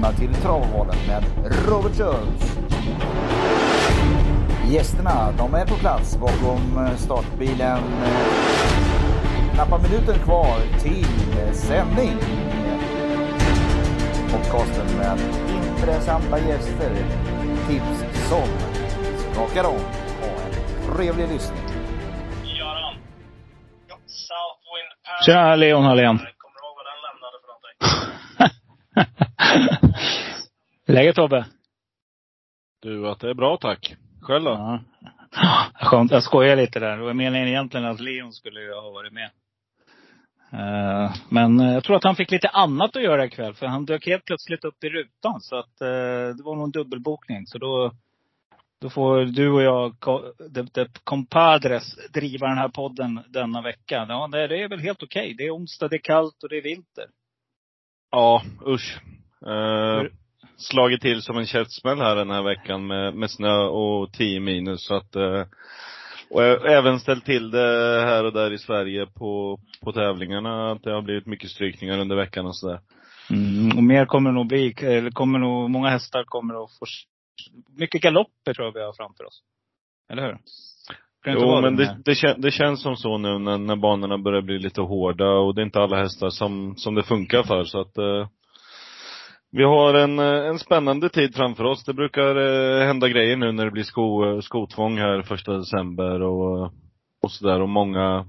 välkomna till Travvalen med Robert Schultz. Gästerna, de är på plats bakom startbilen. Knappa minuter kvar till sändning. Podcasten med intressanta gäster. Tips som skakar om. Ha en trevlig lyssning. Tja, Leon Hallén. Kommer du ihåg vad den lämnade för någonting? Läget Tobbe? Du, att det är bra tack. Själv då? Ja. Skönt. Jag skojar lite där. Det var meningen egentligen att Leon skulle ha varit med. Eh, Men eh, jag tror att han fick lite annat att göra ikväll. För han dök helt plötsligt upp i rutan. Så att eh, det var nog en dubbelbokning. Så då, då får du och jag, de, de compadres, driva den här podden denna vecka. Ja, det är väl helt okej. Det är onsdag, det är kallt och det är vinter. Ja, usch. Eh, slagit till som en käftsmäll här den här veckan med, med snö och 10 minus. Så att, eh, och även ställt till det här och där i Sverige på, på tävlingarna. Att det har blivit mycket strykningar under veckan och sådär. Mm, och mer kommer nog bli, eller kommer nog, många hästar kommer att få, mycket galopper tror jag vi har framför oss. Eller hur? Jo, men det det, kän, det känns som så nu när, när banorna börjar bli lite hårda och det är inte alla hästar som, som det funkar för. Så att eh, vi har en, eh, en spännande tid framför oss. Det brukar eh, hända grejer nu när det blir sko, eh, skotvång här första december och, eh, och sådär. Och många,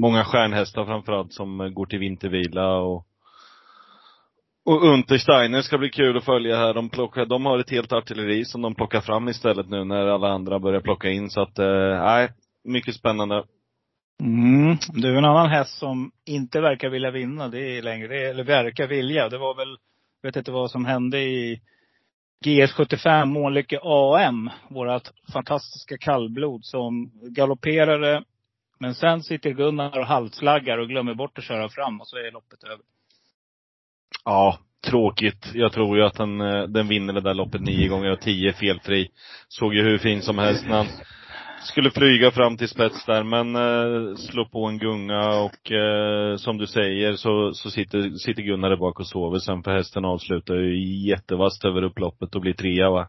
många stjärnhästar framförallt som går till vintervila och och Untersteiner ska bli kul att följa här. De, plockar, de har ett helt artilleri som de plockar fram istället nu när alla andra börjar plocka in. Så att, eh, nej, mycket spännande. Mm. Du, en annan häst som inte verkar vilja vinna, det är längre, eller verkar vilja. Det var väl, vet inte vad som hände i GS75 Månlycke AM. Vårat fantastiska kallblod som galopperade. Men sen sitter Gunnar och halslaggar och glömmer bort att köra fram och så är loppet över. Ja, tråkigt. Jag tror ju att den, eh, den vinner det där loppet nio gånger och tio felfri. Såg ju hur fin som helst när han skulle flyga fram till spets där, men eh, slå på en gunga och eh, som du säger så, så sitter, sitter Gunnar där bak och sover sen för hästen avslutar ju jättevast över upploppet och blir trea va.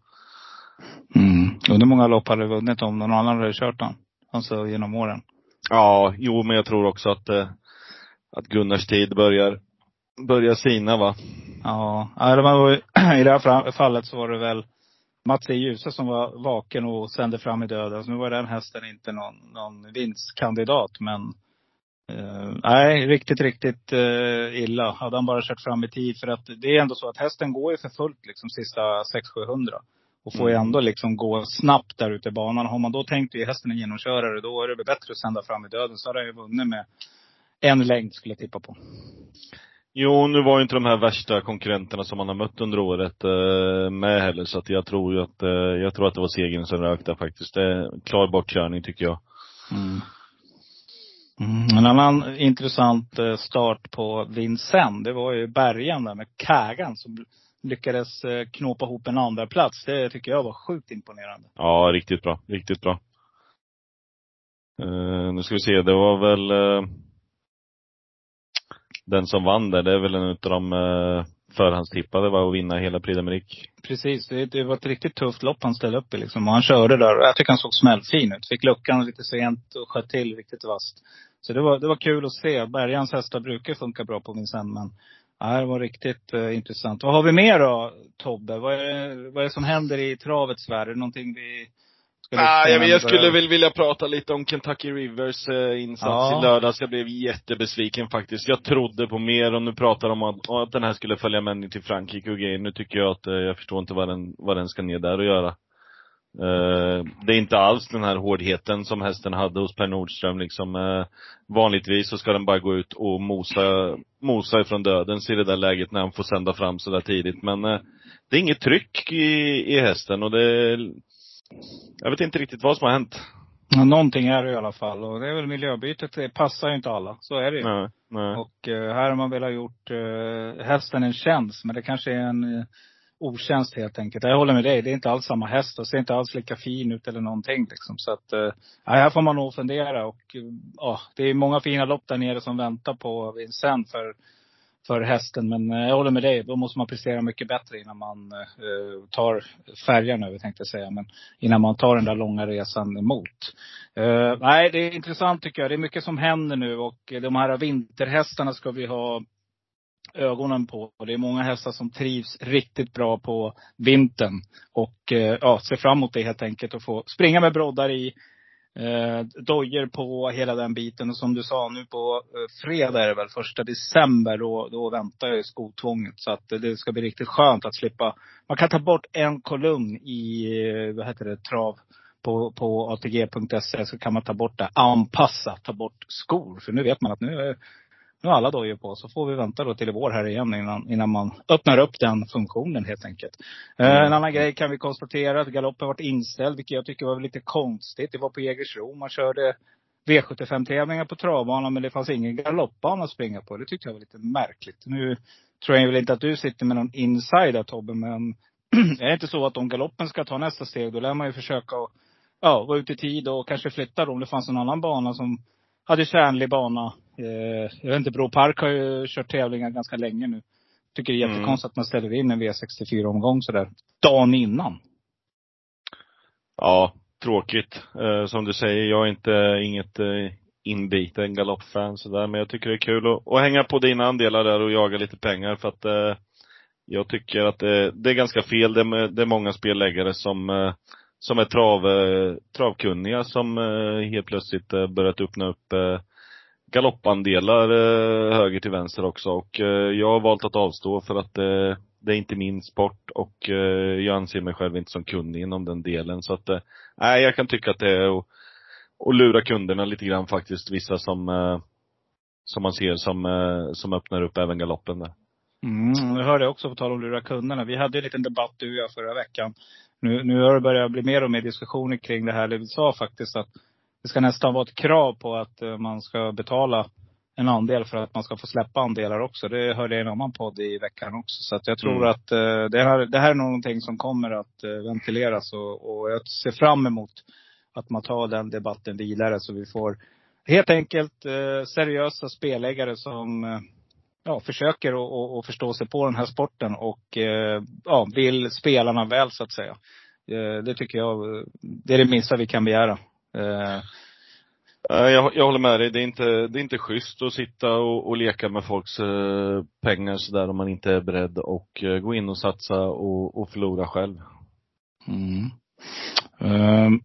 Mm. Undrar många lopp hade vunnit om någon annan hade kört den. Alltså genom åren. Ja, jo men jag tror också att, eh, att Gunnars tid börjar, börjar sina va. Ja, i det här fallet så var det väl Mats E. Djuse som var vaken och sände fram i döden. Så nu var den hästen inte någon, någon vinstkandidat. Men eh, nej, riktigt, riktigt eh, illa. Hade han bara kört fram i tid. För att det är ändå så att hästen går ju för fullt liksom sista 600-700. Och får ju Mm. ändå liksom gå snabbt där ute i banan. Har man då tänkt att hästen en genomkörare, då är det bättre att sända fram i döden. Så hade han ju vunnit med en längd skulle jag tippa på. Jo, nu var ju inte de här värsta konkurrenterna som man har mött under året eh, med heller, så att jag tror ju att, eh, jag tror att det var segern som rökte faktiskt. Det är klar bortkörning tycker jag. Mm. Mm. En annan intressant eh, start på Vincennes, det var ju bärgaren där med Kägan som lyckades eh, knåpa ihop en andra plats. Det tycker jag var sjukt imponerande. Ja, riktigt bra. Riktigt bra. Eh, nu ska vi se, det var väl eh, den som vann där, det är väl en utav de eh, förhandstippade var att vinna hela Prix d'Amérique. Precis, det, det var ett riktigt tufft lopp han ställde upp i liksom. Och han körde där. Jag tycker han såg smällfin ut. Fick luckan lite sent och sköt till riktigt vasst. Så det var, det var kul att se. Bergans hästar brukar funka bra på Vincennes men Ja, det var riktigt eh, intressant. Vad har vi mer då, Tobbe? Vad är, det- vad är det som händer i travets värld? Är det någonting vi Ah, jag, jag skulle väl vilja prata lite om Kentucky Rivers eh, insats Ja. i lördags. Jag blev jättebesviken faktiskt. Jag trodde på mer och nu pratar de om att, att den här skulle följa med till Frankrike och grejer. Nu tycker jag att, eh, jag förstår inte vad den, vad den ska ner där och göra. Eh, det är inte alls den här hårdheten som hästen hade hos Per Nordström liksom. Eh, vanligtvis så ska den bara gå ut och mosa, mosa ifrån dödens i det där läget när han får sända fram så där tidigt. Men det är inget tryck i, i hästen och det jag vet inte riktigt vad som har hänt. Ja, någonting är det i alla fall. Och det är väl miljöbytet. Det passar ju inte alla. Så är det ju. Nej, nej. Och eh, här har man väl ha gjort eh, hästen en tjänst. Men det kanske är en eh, otjänst helt enkelt. Jag håller med dig. Det är inte alls samma häst och ser inte alls lika fin ut eller någonting liksom. Så att, eh, här får man nog fundera. Och eh, det är många fina lopp där nere som väntar på Vincennes. För för hästen. Men eh, jag håller med dig. Då måste man prestera mycket bättre innan man eh, tar färjan över, tänkte jag säga. Men innan man tar den där långa resan emot. Eh, nej, det är intressant tycker jag. Det är mycket som händer nu och de här vinterhästarna ska vi ha ögonen på. Det är många hästar som trivs riktigt bra på vintern. Och eh, ja, ser fram emot det helt enkelt. Att få springa med broddar i. Eh, dojer på hela den biten. Och som du sa, nu på eh, fredag är det väl, första december, då, då väntar jag i skotvånget. Så att det ska bli riktigt skönt att slippa. Man kan ta bort en kolumn i, eh, vad heter det, trav på, på ATG.se så kan man ta bort det. Anpassa, ta bort skor. För nu vet man att nu är nu har alla dojor på. Så får vi vänta då till i vår här igen innan, innan man öppnar upp den funktionen helt enkelt. Eh, mm. en annan grej kan vi konstatera att galoppen varit inställd, vilket jag tycker var lite konstigt. Det var på Jägersro. Man körde V75-tävlingar på travbanan, men det fanns ingen galoppbana att springa på. Det tyckte jag var lite märkligt. Nu tror jag väl inte att du sitter med någon insider Tobbe, men är det inte så att om galoppen ska ta nästa steg, då lär man ju försöka att ja, vara ute i tid och kanske flytta då om det fanns en annan bana som hade tjänlig bana jag vet inte, Bro Park har ju kört tävlingar ganska länge nu. Tycker det är mm. jättekonstigt mm. att man ställer in en V64-omgång sådär, dagen innan. Ja, tråkigt. Eh, som du säger, jag är inte inget eh, inbiten galoppfan sådär, men jag tycker det är kul att, att, hänga på dina andelar där och jaga lite pengar för att eh, jag tycker att det, det, är ganska fel. Det är, det är många spelläggare som, eh, som är trav, eh, travkunniga som eh, helt plötsligt börjat öppna upp galoppandelar eh, höger till vänster också och eh, jag har valt att avstå för att eh, det är inte min sport och eh, jag anser mig själv inte som kunnig inom den delen så att, eh, nej jag kan tycka att det är att, att lura kunderna lite grann faktiskt, vissa som, eh, som man ser som, eh, som öppnar upp även galoppen där. Mm, jag hörde också på tal om att lura kunderna. Vi hade en liten debatt du och jag förra veckan. Nu, nu har det börjat bli mer och mer diskussioner kring det här. Det vi sa faktiskt att det ska nästan vara ett krav på att eh, man ska betala en andel för att man ska få släppa andelar också. Det hörde jag i en annan podd i veckan också. Så att jag tror mm. att uh, det, här, det här är någonting som kommer att uh, ventileras och, och, jag ser fram emot att man tar den debatten vidare så vi får helt enkelt seriösa spelägare som ja, försöker att förstå sig på den här sporten och ja, vill spelarna väl så att säga. det tycker jag, det är det minsta vi kan begära. Eh, jag, jag håller med dig. Det är inte, det är inte schysst att sitta och, och leka med folks eh, pengar sådär om man inte är beredd att eh, gå in och satsa och, och förlora själv. Mm. Um,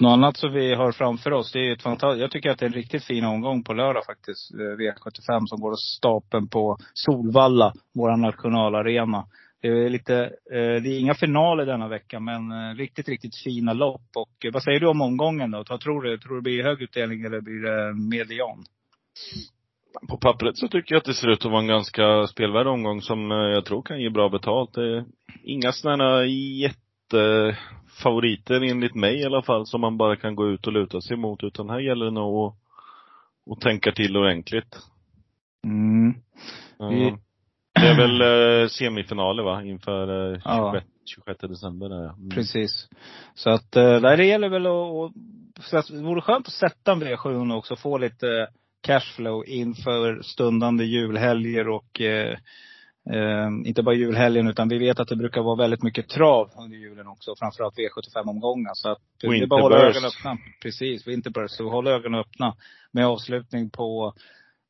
något annat som vi har framför oss, det är ett fantastiskt, jag tycker att det är en riktigt fin omgång på lördag faktiskt. V75 som går av stapeln på Solvalla, vår nationalarena. Det är lite, eh, det är inga finaler denna vecka, men eh, riktigt, riktigt fina lopp. Och eh, vad säger du om omgången då? Vad tror du? Tror du det blir hög utdelning eller blir det median? På pappret så tycker jag att det ser ut att vara en ganska spelvärd omgång som jag tror kan ge bra betalt. Det är inga sådana jättefavoriter enligt mig i alla fall som man bara kan gå ut och luta sig mot. Utan här gäller det nog att, att tänka till ordentligt. Mm. Vi, det är väl eh, semifinaler va, inför eh, 26, ja. 26 december där mm. Precis. Så att, eh, där det gäller väl att, att det vore skönt att sätta en V700 också, få lite cashflow inför stundande julhelger och eh, eh, inte bara julhelgen utan vi vet att det brukar vara väldigt mycket trav under julen också. Framförallt V75-omgångar. Så att det är bara att hålla ögonen öppna. Precis, Winterburst. Så håll ögonen öppna med avslutning på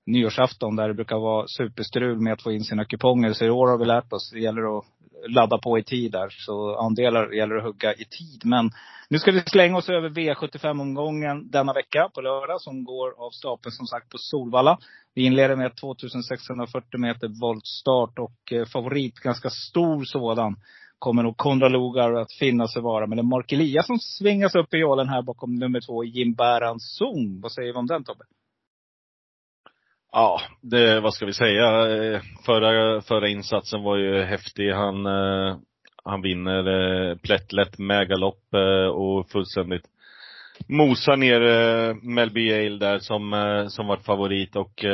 nyårsafton där det brukar vara superstrul med att få in sina kuponger. Så i år har vi lärt oss, det gäller att ladda på i tid där. Så andelar gäller att hugga i tid. Men nu ska vi slänga oss över V75-omgången denna vecka på lördag som går av stapeln som sagt på Solvalla. Vi inleder med 2640 meter voltstart och eh, favorit, ganska stor sådan, kommer nog Konrad Logar att finna sig vara. Men det är Mark Elias som svingas upp i jålen här bakom nummer två, Jim Zon. Vad säger vi om den Tobbe? Ja, det, vad ska vi säga? Eh, förra, förra insatsen var ju häftig. Han, eh, han vinner eh, plättlätt med galopp och fullständigt mosar ner Melby Yale där som, som vart favorit och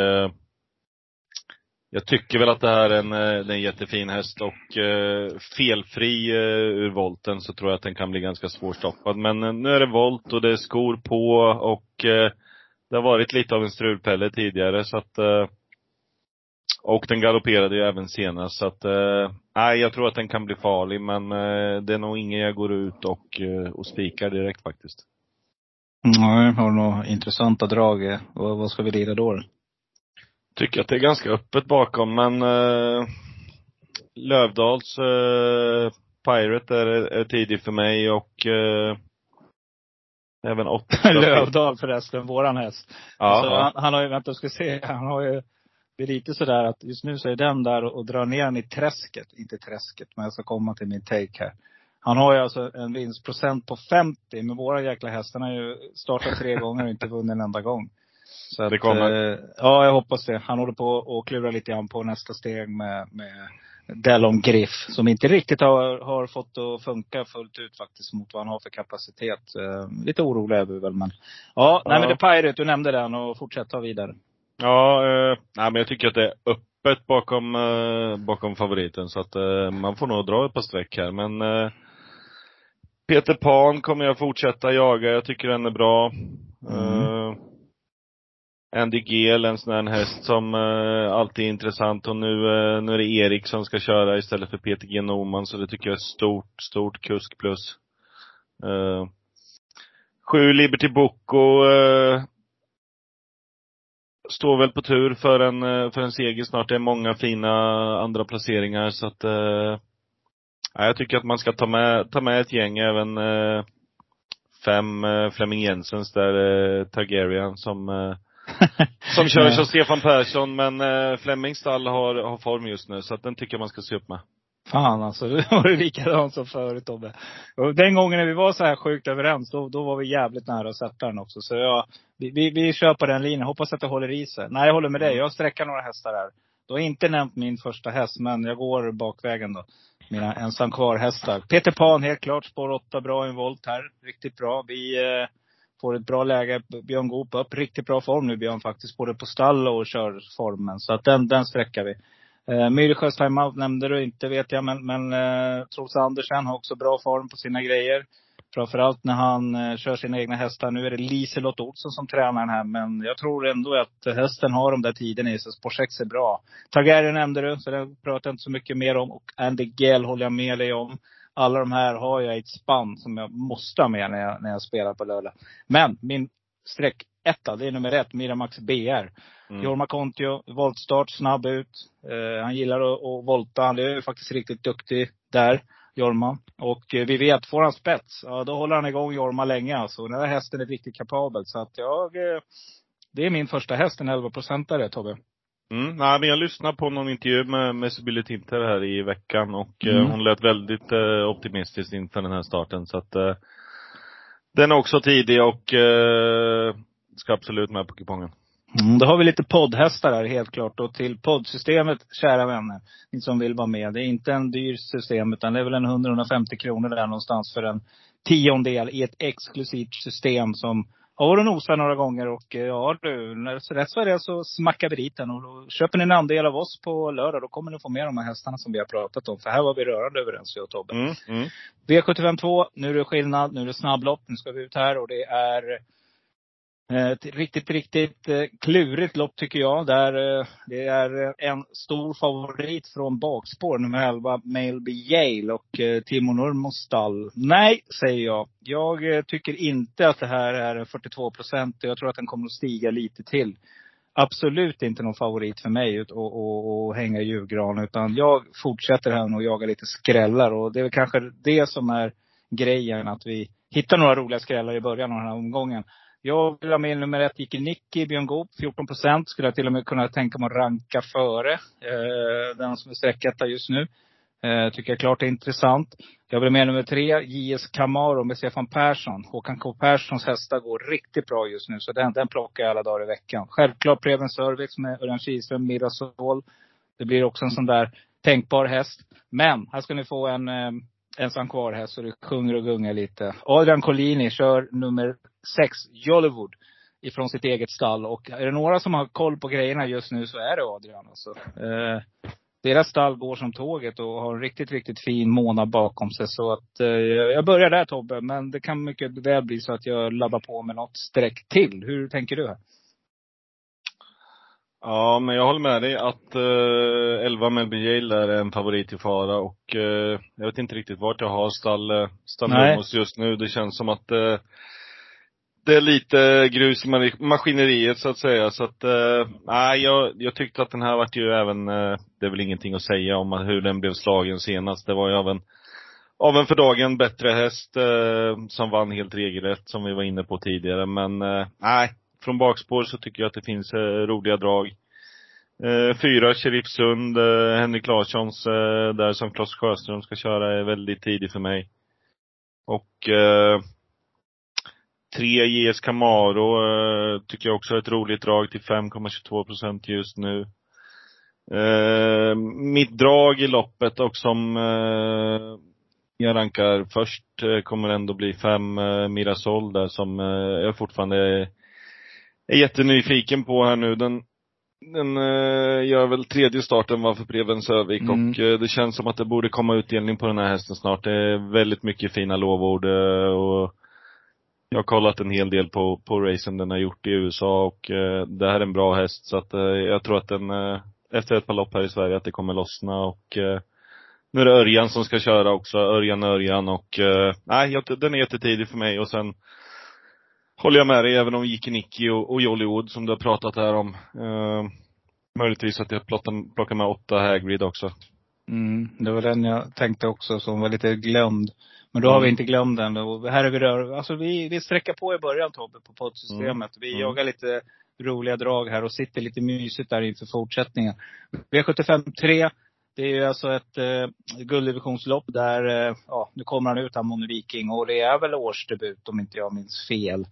jag tycker väl att det här är en, är en jättefin häst och felfri ur volten så tror jag att den kan bli ganska svårstoppad. Men nu är det volt och det är skor på och det har varit lite av en strulpelle tidigare så att eh, Och den galopperade ju även senast så att, eh, nej jag tror att den kan bli farlig men eh, det är nog ingen jag går ut och, eh, och spikar direkt faktiskt. Nej, har du några intressanta drag? eh? Vad, vad ska vi rida då? Tycker att det är ganska öppet bakom men eh, Lövdals eh, Pirate är, är tidig för mig och eh, även åtta. Lövdal förresten, våran häst. Ja, så ja. han, han har ju, vänta ska se, han har ju, det är lite sådär att just nu så är den där och, och drar ner den i träsket. Inte träsket, men jag ska komma till min take här. Han har ju alltså en vinstprocent på 50, men våra jäkla hästar har ju startat tre gånger och inte vunnit en enda gång. Så Det att, kommer. Eh, ja, jag hoppas det. Han håller på och klurar lite grann på nästa steg med, med Delon Griff. Som inte riktigt har, har fått att funka fullt ut faktiskt mot vad han har för kapacitet. Eh, lite orolig är vi väl men. Ja, nej Ja. men The Pirate, du nämnde den och fortsätt ta vidare. Ja, eh, nej men jag tycker att det är öppet bakom, eh, bakom favoriten så att eh, man får nog dra ett par streck här men eh, Peter Pan kommer jag fortsätta jaga, jag tycker den är bra. Eh, Andy Gel, en sån här häst som eh, alltid är intressant och nu, eh, nu är det Erik som ska köra istället för Peter G Norman så det tycker jag är stort, stort kusk plus. Eh, sju Liberty Boko eh, står väl på tur för en, eh, för en seger snart. Det är många fina andra placeringar så att eh, ja, jag tycker att man ska ta med, ta med ett gäng, även eh, fem eh, Flemming Jensens där, eh, Targaryen som eh, som kör som Stefan Persson, men eh, Flemmings stall har, har form just nu, så att den tycker jag man ska se upp med. Fan alltså, det var det likadant som förut Tobbe. Den gången när vi var så här sjukt överens, då, då var vi jävligt nära att sätta den också. Så jag, vi, vi, vi kör på den linjen. Hoppas att det håller i sig. Nej, jag håller med dig. Jag sträcker några hästar här. Du har inte nämnt min första häst, men jag går bakvägen då. Mina ensam kvar hästar. Peter Pan, helt klart. Spår 8, bra i en volt här. Riktigt bra. Vi eh, får ett bra läge. Björn Goop upp. Riktigt bra form nu Björn faktiskt. Både på stall och körformen. Så att den, den sträckar vi. Eh, Myresjös timeout nämnde du inte vet jag, men, men eh, Trosa Andersen har också bra form på sina grejer. Framförallt när han eh, kör sina egna hästar. Nu är det Liselott Olsson som tränar den här, men jag tror ändå att hästen har de där tiderna i sig. Spår 6 är bra. Targaryen nämnde du, så den pratar jag inte så mycket mer om. Och Andy Gell håller jag med dig om. Alla de här har jag i ett spann som jag måste ha med när jag, när jag spelar på lördag. Men min streck etta, det är nummer ett, Miramax BR. Mm. Jorma Kontio, voltstart, snabb ut. Eh, han gillar att, att volta. Han är faktiskt riktigt duktig där, Jorma. Och eh, vi vet, får han spets, ja då håller han igång Jorma länge alltså. Den här hästen är riktigt kapabel. Så att jag, eh, det är min första häst, en 11-procentare Tobbe. Mm, nej, men jag lyssnade på någon intervju med, med Sibylle Tinter här i veckan och eh, Mm. hon lät väldigt eh, optimistisk inför den här starten så att eh, den är också tidig och eh, ska absolut med på kupongen. Mm, då har vi lite poddhästar här helt klart. Och till poddsystemet, kära vänner, ni som vill vara med. Det är inte en dyr system, utan det är väl en 100-150 kronor där någonstans för en tiondel i ett exklusivt system som har varit och nosat några gånger. Och eh, ja du, rätt så är det så smackar vi dit den. Och då köper ni en andel av oss på lördag, då kommer ni få med de här hästarna som vi har pratat om. För här var vi rörande överens, jag och Tobbe. Mm, mm. V75 nu är det skillnad, nu är det snabblopp, nu ska vi ut här och det är Eh, ett riktigt, riktigt eh, klurigt lopp tycker jag. Där eh, det är en stor favorit från bakspår, nummer 11, Mailby Yale och Timo Nurmos stall. Nej, säger jag. Jag tycker inte att det här är en 42 procent. Jag tror att den kommer att stiga lite till. Absolut inte någon favorit för mig att och, och, och hänga i julgran. Utan jag fortsätter här och jagar lite skrällar. Och det är väl kanske det som är grejen. Att vi hittar några roliga skrällar i början av den här omgången. Jag vill ha med nummer ett, Jicke Nicky, Björn Goop, 14 procent. Skulle jag till och med kunna tänka mig att ranka före eh, den som är sträcketta just nu. Eh, tycker jag klart är intressant. Jag vill med nummer tre, JS Camaro med Stefan Persson. Håkan K Perssons hästar går riktigt bra just nu. Så den, den plockar jag alla dagar i veckan. Självklart Preben Service med Örjan Kihlström, Mirasol. Det blir också en sån där tänkbar häst. Men här ska ni få en eh, ensam kvar häst så det sjunger och gungar lite. Adrian Collini kör nummer sex, Jollywood. Ifrån sitt eget stall. Och är det några som har koll på grejerna just nu så är det Adrian alltså. Eh, deras stall går som tåget och har en riktigt, riktigt fin månad bakom sig. Så att eh, jag börjar där Tobbe. Men det kan mycket väl bli så att jag laddar på med något streck till. Hur tänker du här? Ja, men jag håller med dig att eh, 11 Melby Yale är en favorit i fara och eh, jag vet inte riktigt vart jag har stall, stall just nu. Det känns som att eh, det är lite grus i maskineriet så att säga. Så att, eh, nej, jag, jag tyckte att den här vart ju även, eh, det är väl ingenting att säga om hur den blev slagen senast. Det var ju av en, av en för dagen bättre häst eh, som vann helt regelrätt som vi var inne på tidigare. Men eh, nej, från bakspår så tycker jag att det finns eh, roliga drag. Eh, fyra, Sheriff Sund, eh, Henrik Larssons eh, där som Claes Sjöström ska köra är väldigt tidig för mig. Och eh, eh, tre, JS Camaro eh, tycker jag också är ett roligt drag till 5,22 procent just nu. Eh, mitt drag i loppet och som eh, jag rankar först eh, kommer ändå bli fem eh, Mirasol där som eh, jag fortfarande är, är jättenyfiken på här nu. Den, den eh, gör väl tredje starten var för Prevens Övik Mm. och eh, det känns som att det borde komma utdelning på den här hästen snart. Det är väldigt mycket fina lovord och jag har kollat en hel del på, på racen den har gjort i USA och eh, det här är en bra häst så att eh, jag tror att den, eh, efter ett par lopp här i Sverige, att det kommer lossna och eh, nu är det Örjan som ska köra också, Örjan Örjan och eh, nej, jag, den är jättetidig för mig och sen håller jag med dig även om Jiki och, och, och Jollywood som du har pratat här om. Eh, möjligtvis att jag plockar, plockar med åtta Hagrid också. Mm, det var den jag tänkte också som var lite glömd. Men då har Mm. vi inte glömt den. Och här är vi rör, alltså vi, vi sträcker på i början Tobbe, på poddsystemet. Vi Mm. jagar lite roliga drag här och sitter lite mysigt där inför fortsättningen. V75 3. Det är ju alltså ett eh, gulddivisionslopp där, eh, ja, nu kommer han ut, han Moni Viking. Och det är väl årsdebut om inte jag minns fel.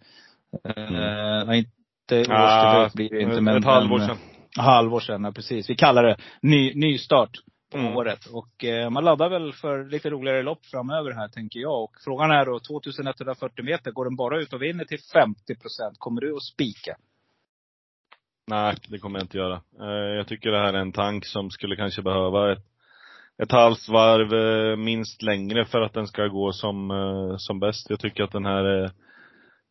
Eh, nej, inte årsdebut blir det inte. ett, men, ett halvår men, sedan. halvår sedan, ja, precis. Vi kallar det ny, nystart på Mm. året. Och eh, man laddar väl för lite roligare lopp framöver här, tänker jag. Och frågan är då, 2140 meter, går den bara ut och vinner till 50 procent? Kommer du att spika? Nej, det kommer jag inte göra. Eh, Jag tycker det här är en tank som skulle kanske behöva ett, ett halvt varv eh, minst längre för att den ska gå som, eh, som bäst. Jag tycker att den här eh,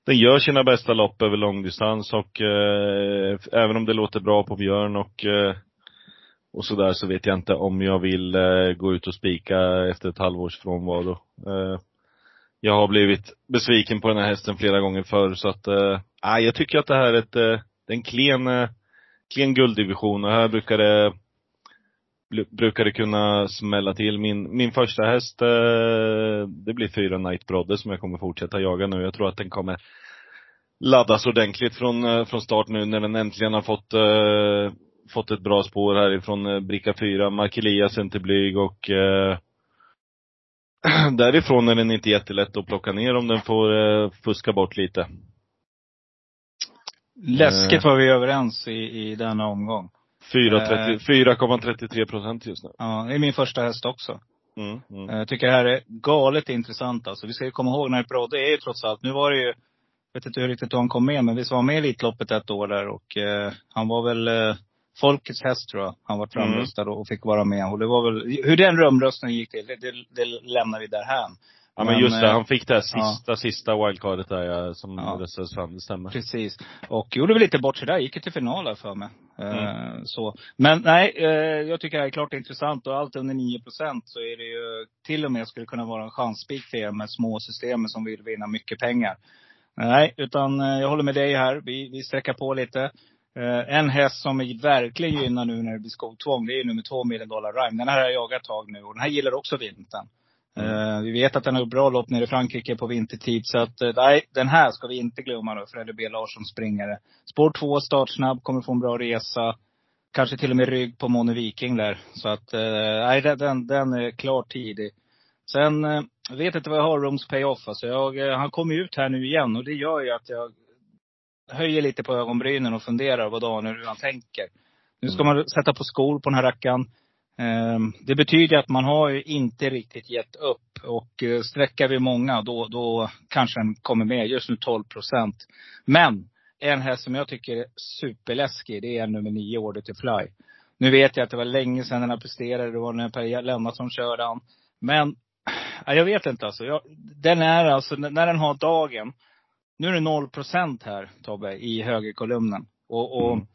den gör sina bästa lopp över långdistans och eh, även om det låter bra på Björn och och sådär så vet jag inte om jag vill eh, gå ut och spika efter ett halvårs frånvaro. Eh, jag har blivit besviken på den här hästen flera gånger förr så att, eh, nej, jag tycker att det här är ett, eh, en klen, eh, klen gulddivision och här brukar det brukar det kunna smälla till. Min, min första häst, eh, det blir fyra Night Brother som jag kommer fortsätta jaga nu. Jag tror att den kommer laddas ordentligt från, eh, från start nu när den äntligen har fått, eh, fått ett bra spår härifrån eh, bricka 4. Mark Elias är inte blyg och eh, därifrån är den inte jättelätt att plocka ner om den får eh, fuska bort lite. Läskigt Eh. var vi överens i, i denna omgång. 4,30 Eh. 4,33 procent just nu. Ja, det är min första häst också. Mm, mm. Jag tycker det här är galet intressant alltså. Vi ska ju komma ihåg när Brodde är ju trots allt, nu var det ju, jag vet inte hur riktigt han kom med, men visst var han med i Elitloppet ett år där och eh, han var väl eh, folkets häst tror jag. Han var framröstad och fick vara med. Och det var väl, hur den römröstningen gick till, det, det, det lämnar vi därhän. Ja men just det, eh, han fick det här ja. sista, sista wildcardet där ja, som Ja. röstades fram, det stämmer. Precis. Och gjorde väl lite bort sig där. Gick ju till final för mig. Eh, Mm. så. Men nej, eh, jag tycker det här är klart intressant. Och allt under 9% så är det ju till och med skulle kunna vara en chansspik för er med små system som vill vinna mycket pengar. Nej, utan eh, jag håller med dig här. Vi, vi sträcker på lite. Eh, en häst som vi verkligen gynnar nu när det blir skovtvång, det är ju nummer två, Million Dollar Rhyme. Den här har jag jagat tag nu och den här gillar också vintern. Eh, vi vet att den har gjort bra lopp nere i Frankrike på vintertid. Så att, eh, nej, den här ska vi inte glömma nu. Fredrik B Larsson springare. Spår två, startsnabb, kommer få en bra resa. Kanske till och med rygg på Mone Viking där. Så att, eh, nej, den, den, är klart tidig. Sen, vet inte vad jag har Rooms Payoff. Alltså jag, han kommer ut här nu igen och det gör ju att jag höjer lite på ögonbrynen och funderar vad Daniel hur han tänker. Nu ska man sätta på skor på den här rackaren. Ehm, Det betyder att man har ju inte riktigt gett upp. Och eh, sträckar vi många, då, då kanske den kommer med. Just nu 12 procent. Men en häst som jag tycker är superläskig, det är nummer nio, Order to Fly. Nu vet jag att det var länge sedan den här presterade. Det var när Per Lennartsson körde han. Men, ja, jag vet inte alltså. Jag, den är alltså, när den har dagen. Nu är det 0 procent här, Tobbe, i högerkolumnen. Och, och Mm.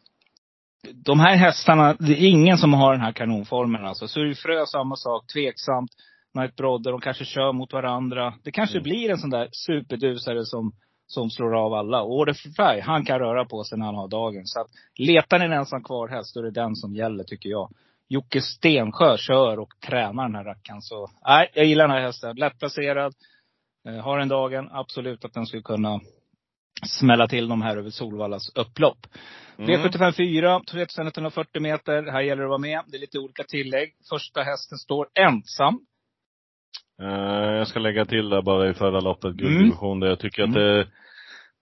de här hästarna, det är ingen som har den här kanonformen alltså. Surfrö samma sak, tveksamt. Night Brodder, de kanske kör mot varandra. Det kanske Mm. blir en sån där superdusare som, som slår av alla. Och Order Fry, han kan röra på sig när han har dagen. Så att letar ni en ensam kvar häst, då är det den som gäller tycker jag. Jocke Stensjö kör och tränar den här rackaren. Så, nej, jag gillar den här hästen. Lättplacerad. Eh, har den dagen, absolut att den skulle kunna smälla till de här över Solvallas upplopp. Mm. V75 4, 3140 meter. Här gäller det att vara med. Det är lite olika tillägg. Första hästen står ensam. Eh, jag ska lägga till där bara i förra loppet, Mm. gulddivision, där jag tycker att det,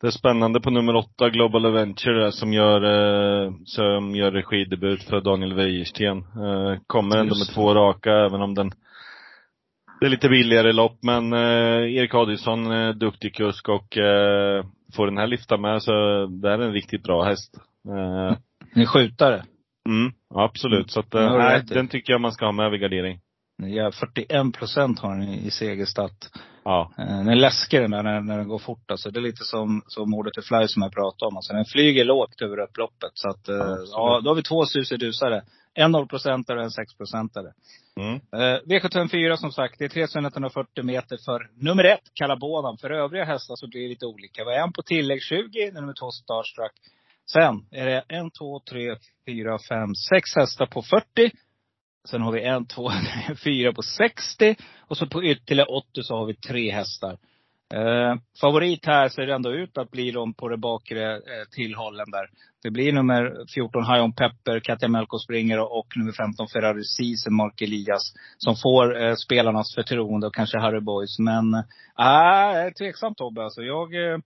det är spännande på nummer åtta, Global Adventure, som gör, eh, som gör regidebut för Daniel Wäjersten. Kommer ändå med två raka, även om den det är lite billigare lopp, men eh, Erik Adielsson, eh, duktig kusk och eh, får den här lyfta med så det här är en riktigt bra häst. Eh, En skjutare. mm, absolut. Så att, Mm, eh, du nej, den tycker jag man ska ha med vid gardering. Ja, 41 procent har den i segerstatt. Ja. Eh, Den är läskig den där när, när den går fort alltså. Det är lite som, som Order to Fly som jag pratade om. Alltså den flyger lågt över upploppet. Så att, eh, absolut. ja, då har vi två susidusare. En 0-procentare och en 6-procentare. Mm. Eh, V754 som sagt, det är 3140 meter för nummer ett, Kalabodan. För övriga hästar så blir det lite olika. Vi har en på tillägg 20, nummer två Starstruck. Sen är det en, två, tre, fyra, fem, sex hästar på 40. Sen har vi en, två, fyra på 60. Och så på ytterligare 80 så har vi tre hästar. Eh, favorit här ser det ändå ut att bli de på det bakre eh, tillhållen där. Det blir nummer 14 High On Pepper, Katja Melko springer och nummer 15 Ferrari Ceesay, Mark Elias. Som får eh, spelarnas förtroende och kanske Harry Boys. Men, eh, äh, tveksamt Tobbe alltså. Jag eh,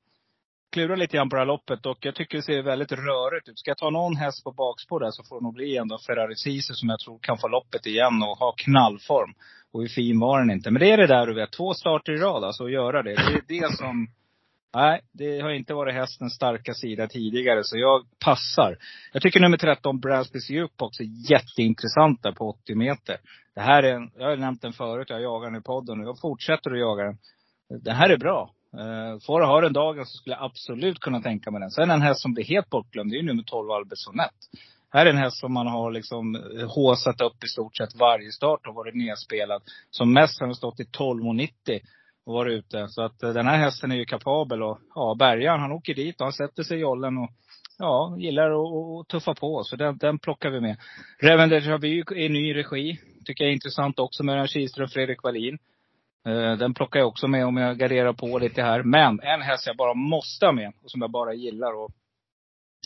klurar lite grann på det här loppet och jag tycker det ser väldigt rörigt ut. Ska jag ta någon häst på bakspår där så får det nog bli ändå Ferrari Ceesay som jag tror kan få loppet igen och ha knallform. Och hur fin var den inte. Men det är det där du vet, två starter i rad alltså, att göra det. Det är det som Nej, det har inte varit hästens starka sida tidigare, så jag passar. Jag tycker nummer 13, Bransbys Jukebox, är där på 80 meter. Det här är en, jag har nämnt den förut, jag jagar den i podden och jag fortsätter att jaga den. Det här är bra. Eh, Får jag ha den dagen så skulle jag absolut kunna tänka mig den. Sen en häst som blir helt bortglömd, det är ju nummer 12, Albertsonett. Här är en häst som man har liksom eh, håsat upp i stort sett varje start och varit nedspelad. Som mest har den stått i 12,90 och varit ute. Så att eh, den här hästen är ju kapabel och ja, bärgaren han åker dit och han sätter sig i jollen och ja, gillar att tuffa på. Så den, den plockar vi med. Reven Deja i är ny regi. Tycker jag är intressant också med den Kihlström och Fredrik Wallin. Eh, den plockar jag också med om jag garderar på lite här. Men en häst jag bara måste ha med och som jag bara gillar. Och,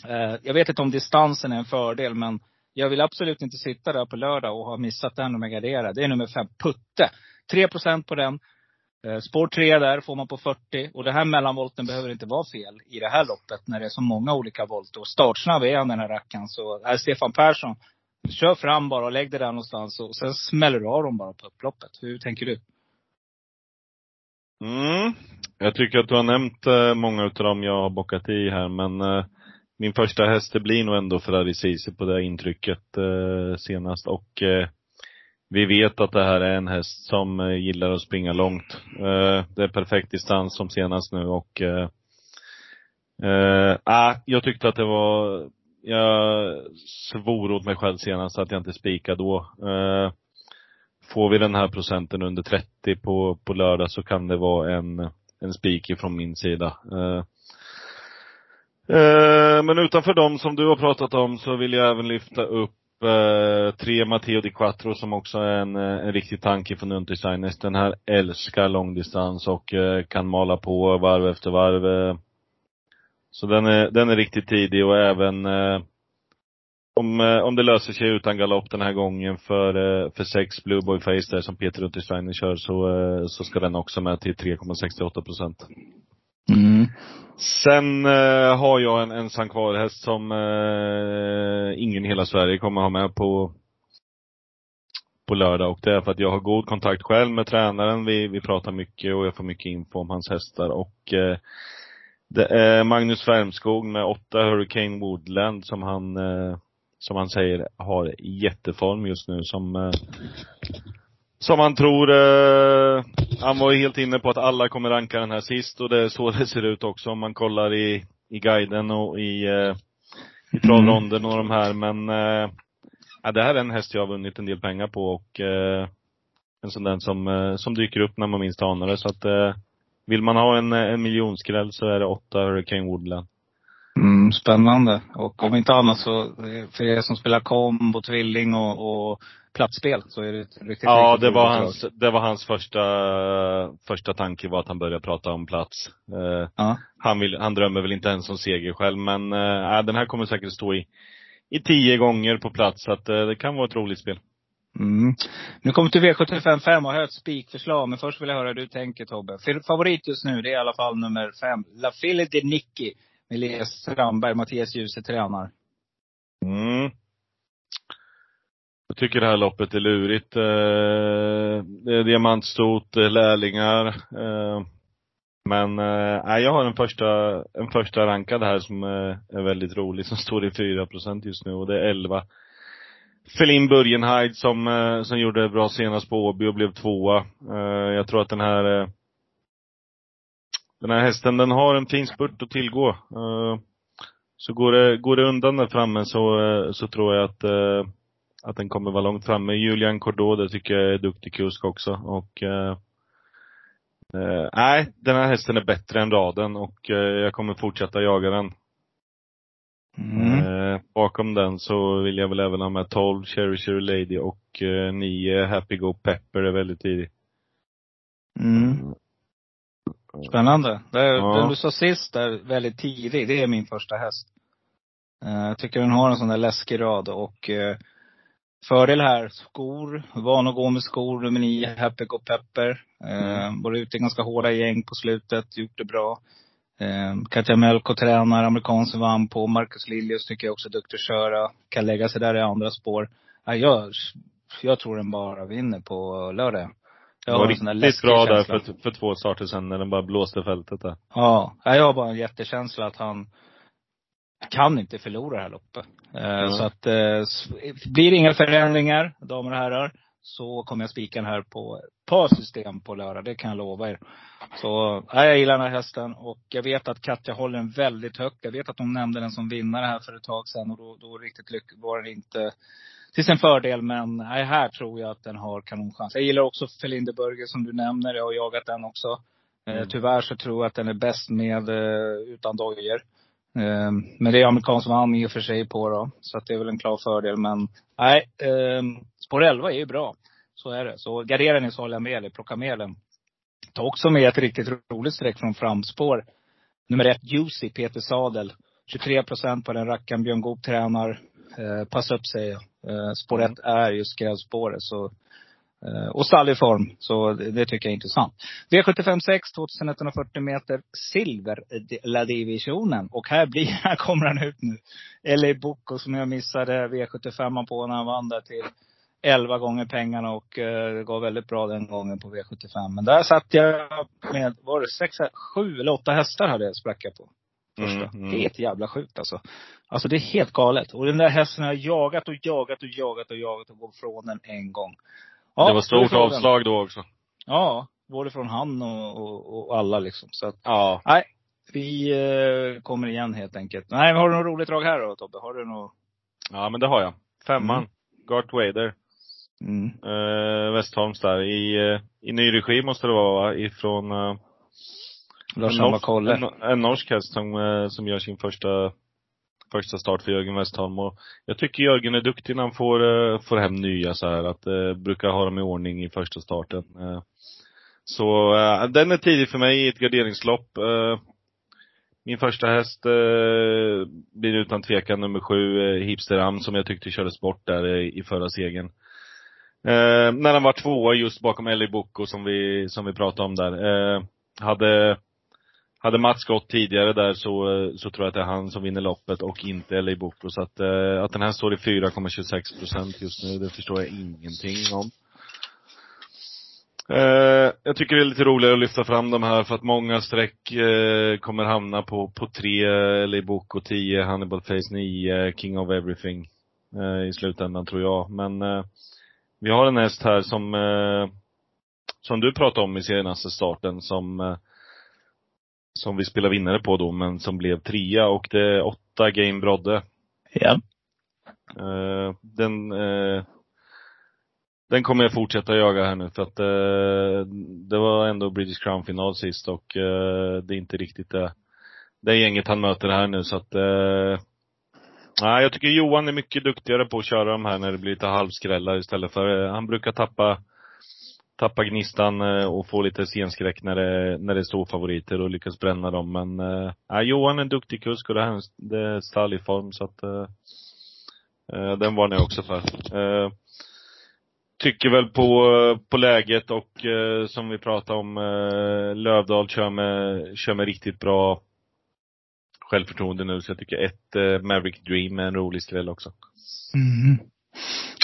Eh, jag vet inte om distansen är en fördel men jag vill absolut inte sitta där på lördag och ha missat den om jag garderar. Det är nummer fem, Putte. 3% på den. Eh, spår 3 där får man på 40. Och det här mellanvolten behöver inte vara fel i det här loppet när det är så många olika volt. Och startsnabb är han den här rackaren. Så här Stefan Persson, kör fram bara och lägg det där någonstans. Och sen smäller du av dem bara på upploppet. Hur tänker du? Mm. Jag tycker att du har nämnt många utav dem jag har bockat i här, men eh, min första häst det blir nog ändå Ferrari Ceesay på det intrycket eh, senast. Och eh, vi vet att det här är en häst som eh, gillar att springa långt. Eh, det är perfekt distans som senast nu och eh, eh, ah, jag tyckte att det var, jag svor åt mig själv senast att jag inte spikade då. Eh, får vi den här procenten under 30 på, på lördag så kan det vara en, en spik från min sida. Eh, Eh, men utanför dem som du har pratat om så vill jag även lyfta upp eh, tre Matteo Di Quattro som också är en, eh, en riktig tanke från Untersteiners. Den här älskar långdistans och eh, kan mala på varv efter varv. Eh. Så den är, den är riktigt tidig och även eh, om, om det löser sig utan galopp den här gången för, eh, för sex Blue Boy Face där som Peter Untersteiner kör så, så ska den också med till 3,68 procent. Mm. Sen eh, har jag en ensam kvar-häst som eh, ingen i hela Sverige kommer ha med på på lördag och det är för att jag har god kontakt själv med tränaren. Vi, vi pratar mycket och jag får mycket info om hans hästar och eh, det är Magnus Färmskog med åtta Hurricane Woodland som han, eh, som han säger har jätteform just nu som eh, som han tror, eh, han var ju helt inne på att alla kommer ranka den här sist och det är så det ser ut också om man kollar i, i guiden och i, eh, i travronden och de här. Men eh, ja, det här är en häst jag har vunnit en del pengar på och eh, en sån där som, eh, som dyker upp när man minst anar det. Så att eh, vill man ha en, en miljonskräll så är det åtta Hurricane Woodland. Mm, spännande. Och om inte annat så, för er som spelar kombo, tvilling och, och platsspel så är det ett riktigt, Ja, det var hans, det var hans första, första tanke var att han började prata om plats. Eh, Ja. han, vill, han drömmer väl inte ens om seger själv, men eh, den här kommer säkert stå i, i tio gånger på plats, så att eh, det kan vara ett roligt spel. Mm. Nu kommer till V75 5 och har ett spikförslag. Men först vill jag höra hur du tänker Tobbe. Favorit just nu, det är i alla fall nummer 5. La Fille de Nicky. Med Elias Strandberg, Mattias Djuse tränar. Mm. Jag tycker det här loppet är lurigt. Eh, det är diamantstot, lärlingar. Eh, men eh, nej, jag har en första, en första rankad här som är väldigt rolig, som står i 4% just nu och det är 11. Felin Burgenheid som, som gjorde det bra senast på Åby och blev tvåa. Jag tror att den här den här hästen, den har en fin spurt att tillgå. Så går det, går det undan där framme så, så tror jag att, att den kommer vara långt framme. Julian Cordeau, det tycker jag är duktig kusk också. Och eh, eh, nej, den här hästen är bättre än raden och eh, jag kommer fortsätta jaga den. Mm. Eh, bakom den så vill jag väl även ha med 12 Cherry Cherry Lady och eh, 9 Happy Go Pepper är väldigt tidig. Mm. Spännande. Det, Ja. Den du sa sist där, väldigt tidig, det är min första häst. Eh, Jag tycker den har en sån där läskig rad och eh, fördel här, skor, van att gå med skor, nummer nio, Happy Go Pepper. Eh, var ute i ganska hårda gäng på slutet, gjort det bra. Eh, Katja Melko tränar, amerikan som vann på. Marcus Liljus tycker jag också är duktig att köra. Kan lägga sig där i andra spår. Ja, jag, jag tror den bara vinner på lördag. Det Jag var sån där riktigt bra där känsla. för, för två starter sen när den bara blåste fältet där. Ja, jag har bara en jättekänsla att han kan inte förlora det här loppet. Mm. Så att, eh, blir det inga förändringar, damer och herrar, så kommer jag spika den här på ett par system på lördag. Det kan jag lova er. Så, nej, jag gillar den här hästen och jag vet att Katja håller den väldigt högt. Jag vet att hon nämnde den som vinnare här för ett tag sedan och då, då riktigt lyck var den inte till sin fördel. Men nej, här tror jag att den har kanonchans. Jag gillar också Felinde Burger som du nämner. Jag har jagat den också. Eh, Mm. Tyvärr så tror jag att den är bäst med, utan dojor. Eh, men det är amerikansk vann i och för sig på då. Så att det är väl en klar fördel. Men nej, eh, spår 11 är ju bra. Så är det. Så gardera ni så håller jag med dig. Plocka med den. Ta också med ett riktigt roligt streck från framspår. Nummer ett, Juicy, Peter Sadel. 23 procent på den rackaren. Björn Goop tränar. Eh, passa upp säger jag. Eh, spår Mm. ett är just skrädspåret. Så och stall i form. Så det, tycker jag är intressant. V75 6, 2140 meter, silver-divisionen. Och här blir, här kommer han ut nu. LA Bocco som jag missade V75 på när han vann där till 11 gånger pengarna och eh, det gav väldigt bra den gången på V75. Men där satt jag med, var det sex, sju eller åtta hästar hade jag sprackat på. Första. Mm, mm. Helt jävla sjukt alltså. Alltså det är helt galet. Och den där hästen har jag jagat och jagat och jagat och jagat och gått från den en gång. Ja, det var stort avslag då också. Ja, både från han och, och, och alla liksom. Så att, Ja. nej. Vi eh, kommer igen helt enkelt. Nej, har du något roligt drag här då Tobbe? Har du något? Ja, men det har jag. Femman. Mm. Gart Wader. Mm. Eh, Westholms där. I, eh, I ny regi måste det vara va? Ifrån eh, Lars en, Kolle. en, en norsk häst som, eh, som gör sin första, första start för Jörgen Westholm. Och jag tycker Jörgen är duktig när han får, eh, får hem nya så här. Att eh, brukar ha dem i ordning i första starten. Eh, så eh, den är tidig för mig i ett garderingslopp. Eh, min första häst eh, blir utan tvekan nummer sju, eh, Hipsteram, som jag tyckte kördes bort där i, i förra segern. Eh, när han var tvåa just bakom Ellie Bucco som vi, som vi pratade om där. Eh, hade, hade Mats gått tidigare där så, eh, så tror jag att det är han som vinner loppet och inte Eli Boko. Så att, eh, att den här står i 4,26 procent just nu, det förstår jag ingenting om. Eh, jag tycker det är lite roligare att lyfta fram de här för att många streck eh, kommer hamna på, på tre, eller Boko 10, Hannibal Face 9, King of Everything eh, i slutändan tror jag. Men eh, vi har en häst här som, eh, som du pratade om i senaste starten som, eh, som vi spelar vinnare på då, men som blev trea och det är åtta Game Brodde. Ja. Eh, den, eh, den kommer jag fortsätta jaga här nu för att eh, det var ändå British Crown final sist och det är inte riktigt det, det gänget han möter här nu så att Nej, jag tycker Johan är mycket duktigare på att köra de här när det blir lite halvskrällar istället för, han brukar tappa tappa gnistan eh, och få lite scenskräck när det, när det är storfavoriter och lyckas bränna dem. Men äh, Johan är en duktig kusk och det här är en- det är stall i form så att äh, den varnar jag också för. Äh, tycker väl på, på läget och äh, som vi pratade om, äh, Lövdahl kör med, kör med riktigt bra självförtroende nu. Så jag tycker ett äh, Maverick Dream är en rolig skräll också. Mm.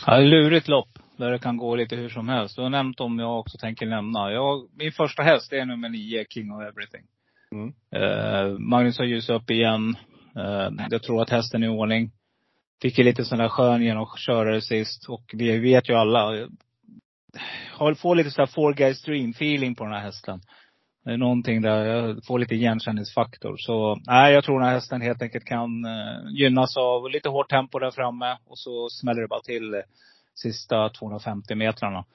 Ja, lurigt lopp. Där det kan gå lite hur som helst. Du har nämnt om jag också tänker nämna. Jag, min första häst är nummer nio, King of Everything. Mm. Eh, Magnus har ljusat upp igen. Eh, jag tror att hästen är i ordning. Fick ju lite sån där skön genomkörare sist. Och vi vet ju alla. Har, får lite sån där four guys dream feeling på den här hästen. Det är någonting där jag får lite igenkänningsfaktor. Så nej, jag tror den här hästen helt enkelt kan eh, gynnas av lite hårt tempo där framme. Och så smäller det bara till sista 250 metrarna.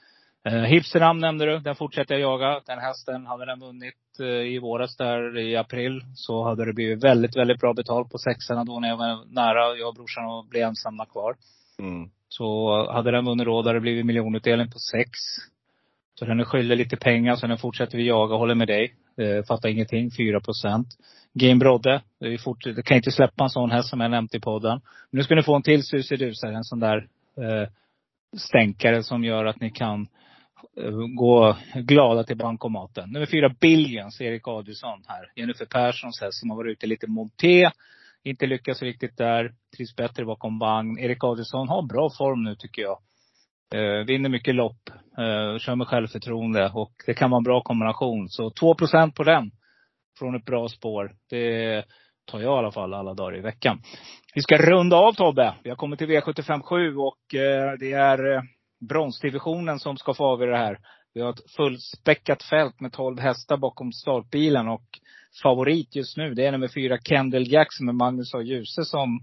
Eh, Hipsteram nämnde du. Den fortsätter jag jaga. Den hästen, hade den vunnit eh, i våras där i april så hade det blivit väldigt, väldigt bra betalt på sexorna då när jag var nära, jag och brorsan, och blev ensamma kvar. Mm. Så hade den vunnit då hade det blivit miljonutdelning på sex. Så den är skyldig lite pengar, så den fortsätter vi jaga håller med dig. Eh, fattar ingenting, 4 procent. Game Brodde, det, är fort, det kan inte släppa en sån häst som jag nämnt i podden. Men nu ska ni få en till susidusare, en sån där eh, stänkare som gör att ni kan eh, gå glada till bankomaten. Nummer fyra, Billions, Erik Adielsson här. Jennifer Perssons häst som har varit ute lite monté. Inte lyckats riktigt där. Trivs bättre bakom vagn. Erik Adielsson har bra form nu tycker jag. Eh, vinner mycket lopp. Eh, kör med självförtroende. Och det kan vara en bra kombination. Så 2% på den. Från ett bra spår. Det tar jag i alla fall alla dagar i veckan. Vi ska runda av Tobbe. Vi har kommit till V757 och eh, det är eh, bronsdivisionen som ska få avgöra det här. Vi har ett fullspäckat fält med 12 hästar bakom startbilen och favorit just nu, det är nummer fyra Kendall Jackson med Magnus A. Djuse som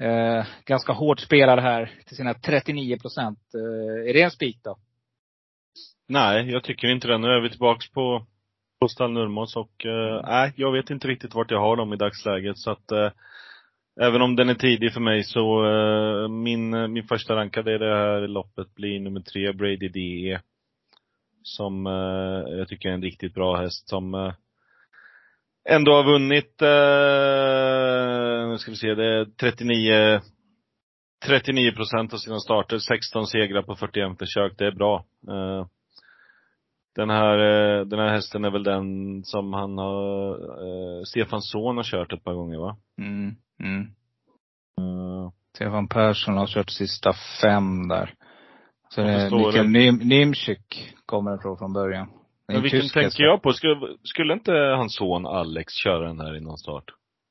eh, ganska hårt spelar här till sina 39 procent. Eh, är det en spik då? Nej, jag tycker inte det. Nu är vi tillbaks på, på Nurmos och eh, nej, jag vet inte riktigt vart jag har dem i dagsläget så att eh, Även om den är tidig för mig så, eh, min, eh, min första rankade i det här loppet blir nummer tre, Brady DE. Som eh, jag tycker är en riktigt bra häst som eh, ändå har vunnit, eh, nu ska vi se, det är 39 39 procent av sina starter, 16 segrar på 41 försök. Det är bra. Eh, den här, eh, den här hästen är väl den som han har, eh, Stefan Son har kört ett par gånger va? Mm, mm. Eh, Stefan Persson har kört sista fem där. Så det är Mikael det- Nim, Nimczyk kommer ifrån från början. Det är Men en vilken tysk tänker jag på? Skulle, skulle inte hans son Alex köra den här i någon start?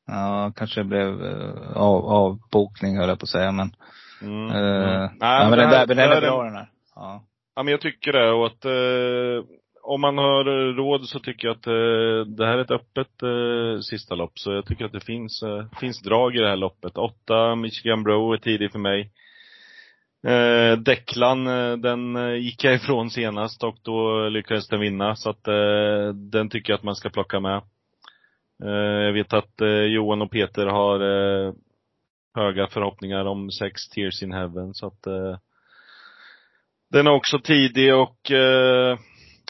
Ja, kanske det blev eh, av, avbokning höll jag på att säga men. Mm. eh, mm. ja, men det den, där, den det är bra den här. Ja. Ja men jag tycker det och att eh, om man har råd så tycker jag att eh, det här är ett öppet eh, sista lopp. Så jag tycker att det finns, eh, finns drag i det här loppet. Åtta Michigan Bro är tidig för mig. Eh, Declan, eh, den eh, gick jag ifrån senast och då lyckades den vinna. Så att eh, den tycker jag att man ska plocka med. Eh, jag vet att eh, Johan och Peter har eh, höga förhoppningar om sex Tears in Heaven. Så att eh, den är också tidig och eh,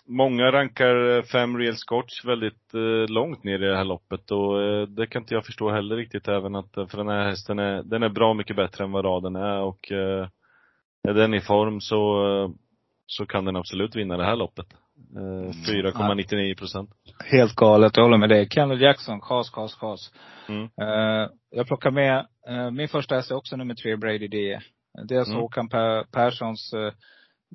många rankar eh, fem Real Scotch väldigt eh, långt ner i det här loppet och eh, det kan inte jag förstå heller riktigt även att, eh, för den här hästen är, den är bra mycket bättre än vad raden är och eh, är den i form så, eh, så kan den absolut vinna det här loppet. Eh, 4,99 procent. Helt galet, jag håller med dig. Kendall Jackson, kas, kas, kas. Mm. Jag plockar med, min första häst är också nummer tre, Brady D. Är alltså Mm. Håkan per, Perssons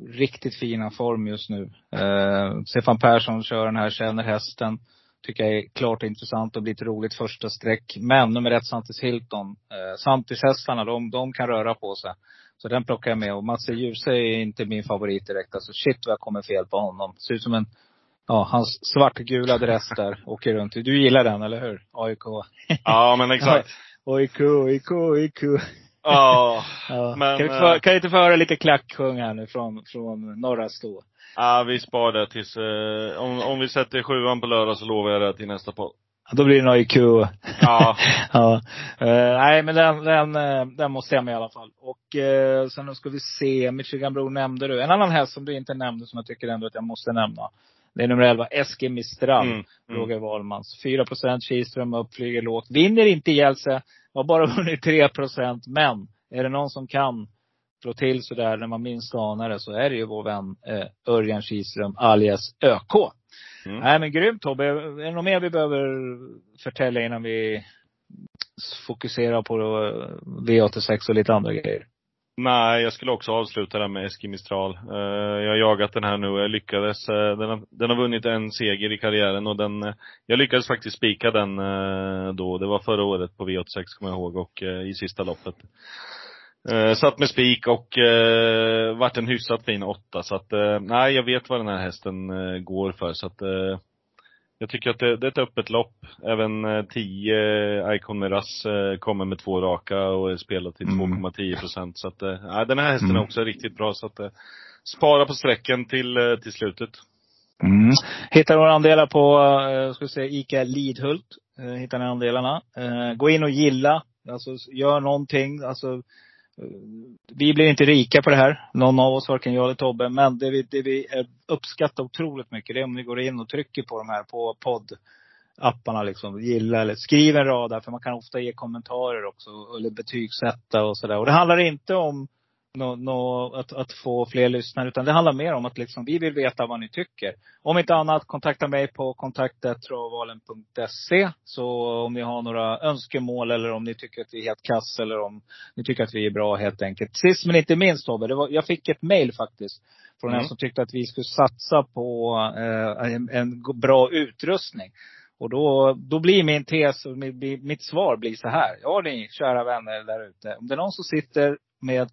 riktigt fina form just nu. Eh, Stefan Persson kör den här, känner hästen. Tycker jag är klart intressant och blir ett roligt första streck. Men nummer ett, Santis Hilton. Eh, Santis-hästarna, de, de kan röra på sig. Så den plockar jag med. Och Mats Djuse är inte min favorit direkt. Alltså shit vad jag kommer fel på honom. Ser ut som en ja, hans svartgula dress där åker runt. Du gillar den, eller hur? AIK. Ja, men exakt. AIK, AIK, AIK. Ja. Men, kan, vi eh, kan vi inte få höra lite klacksjung här nu från, från norra stå? ja vi spar det tills, eh, om, om vi sätter sjuan på lördag så lovar jag det till nästa podd. Då blir det en AIK. Ja. ja. Eh, nej, men den, den, eh, den måste jag med i alla fall. Och uh, sen då ska vi se, Michigan Bro nämnde du. En annan häst som du inte nämnde som jag tycker ändå att jag måste nämna. Det är nummer 11, Eske Mistral. Mm, mm. Roger Wahlmans. 4 procent Kihlström upp, flyger lågt. Vinner inte sig. Har bara vunnit 3 procent. Men är det någon som kan slå till sådär när man minst anar det så är det ju vår vän eh, Örjan Kihlström alias ÖK. Mm. Nej men grymt Tobbe. Är det något mer vi behöver förtälja innan vi fokuserar på eh, V86 och lite andra grejer? Nej, jag skulle också avsluta där med Eski Mistral. Eh, jag har jagat den här nu och jag lyckades. Eh, den, har, den har vunnit en seger i karriären och den, eh, jag lyckades faktiskt spika den då. Det var förra året på V86 kommer jag ihåg och i sista loppet. Eh, satt med spik och eh, vart en hyfsat fin åtta. Så att, eh, nej jag vet vad den här hästen eh, går för. Så att, eh, jag tycker att det, det är ett öppet lopp. Även eh, 10 Icon Miras eh, kommer med två raka och är spelad till Mm. 2,10 procent. Så att, eh, den här hästen Mm. är också riktigt bra. Så att, eh, spara på sträcken till, eh, till slutet. Mm. Hittar några andelar på, eh, ska vi säga, ICA Lidhult. Eh, hittar ni andelarna. Eh, gå in och gilla. Alltså gör någonting. Alltså, eh, vi blir inte rika på det här. Någon av oss, varken jag eller Tobbe. Men det vi, det vi uppskattar otroligt mycket, det är om ni går in och trycker på de här på podd apparna liksom. Gilla eller skriv en rad där, för man kan ofta ge kommentarer också. Eller betygsätta och sådär. Och det handlar inte om nå, nå, att, att få fler lyssnare. Utan det handlar mer om att liksom, vi vill veta vad ni tycker. Om inte annat, kontakta mig på kontaktetravalen.se. Så om ni har några önskemål eller om ni tycker att vi är helt kass eller om ni tycker att vi är bra helt enkelt. Sist men inte minst Tobbe, det var, jag fick ett mail faktiskt. Från Mm. en som tyckte att vi skulle satsa på eh, en, en bra utrustning. Och då, då blir min tes och mitt, mitt svar blir så här. Ja ni kära vänner där ute. Om det är någon som sitter med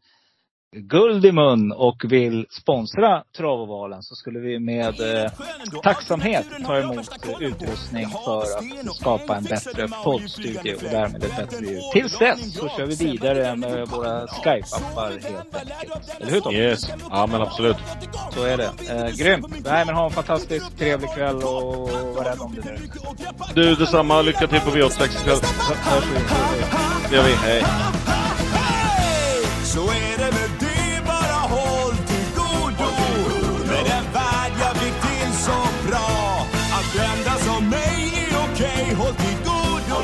guld i mun och vill sponsra Travovalen så skulle vi med eh, tacksamhet ta emot utrustning för att skapa en bättre poddstudio och därmed ett bättre ljud. Tills dess så kör vi vidare med våra Skype-appar helt enkelt. Eller hur Tom? Yes. Ja men absolut. Så är det. Eh, grymt. Nej men ha en fantastisk trevlig kväll och var rädd om det där. Du detsamma. Lycka till på V86 ikväll. Hörs vi. Det gör vi. Hej. Så är det med det, håll till godo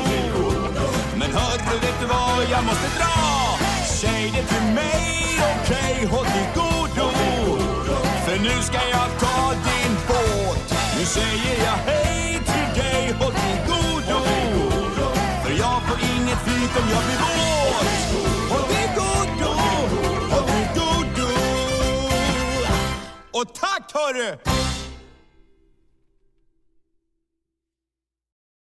Men hörru, vet du vad? Jag måste dra? Säg det till mig, okej, håll till godo För nu ska jag ta din båt. Nu säger jag hej till dig, håll till godo För jag får inget flyt om jag blir våt. Håll till godo, håll till godo Och tack hörru!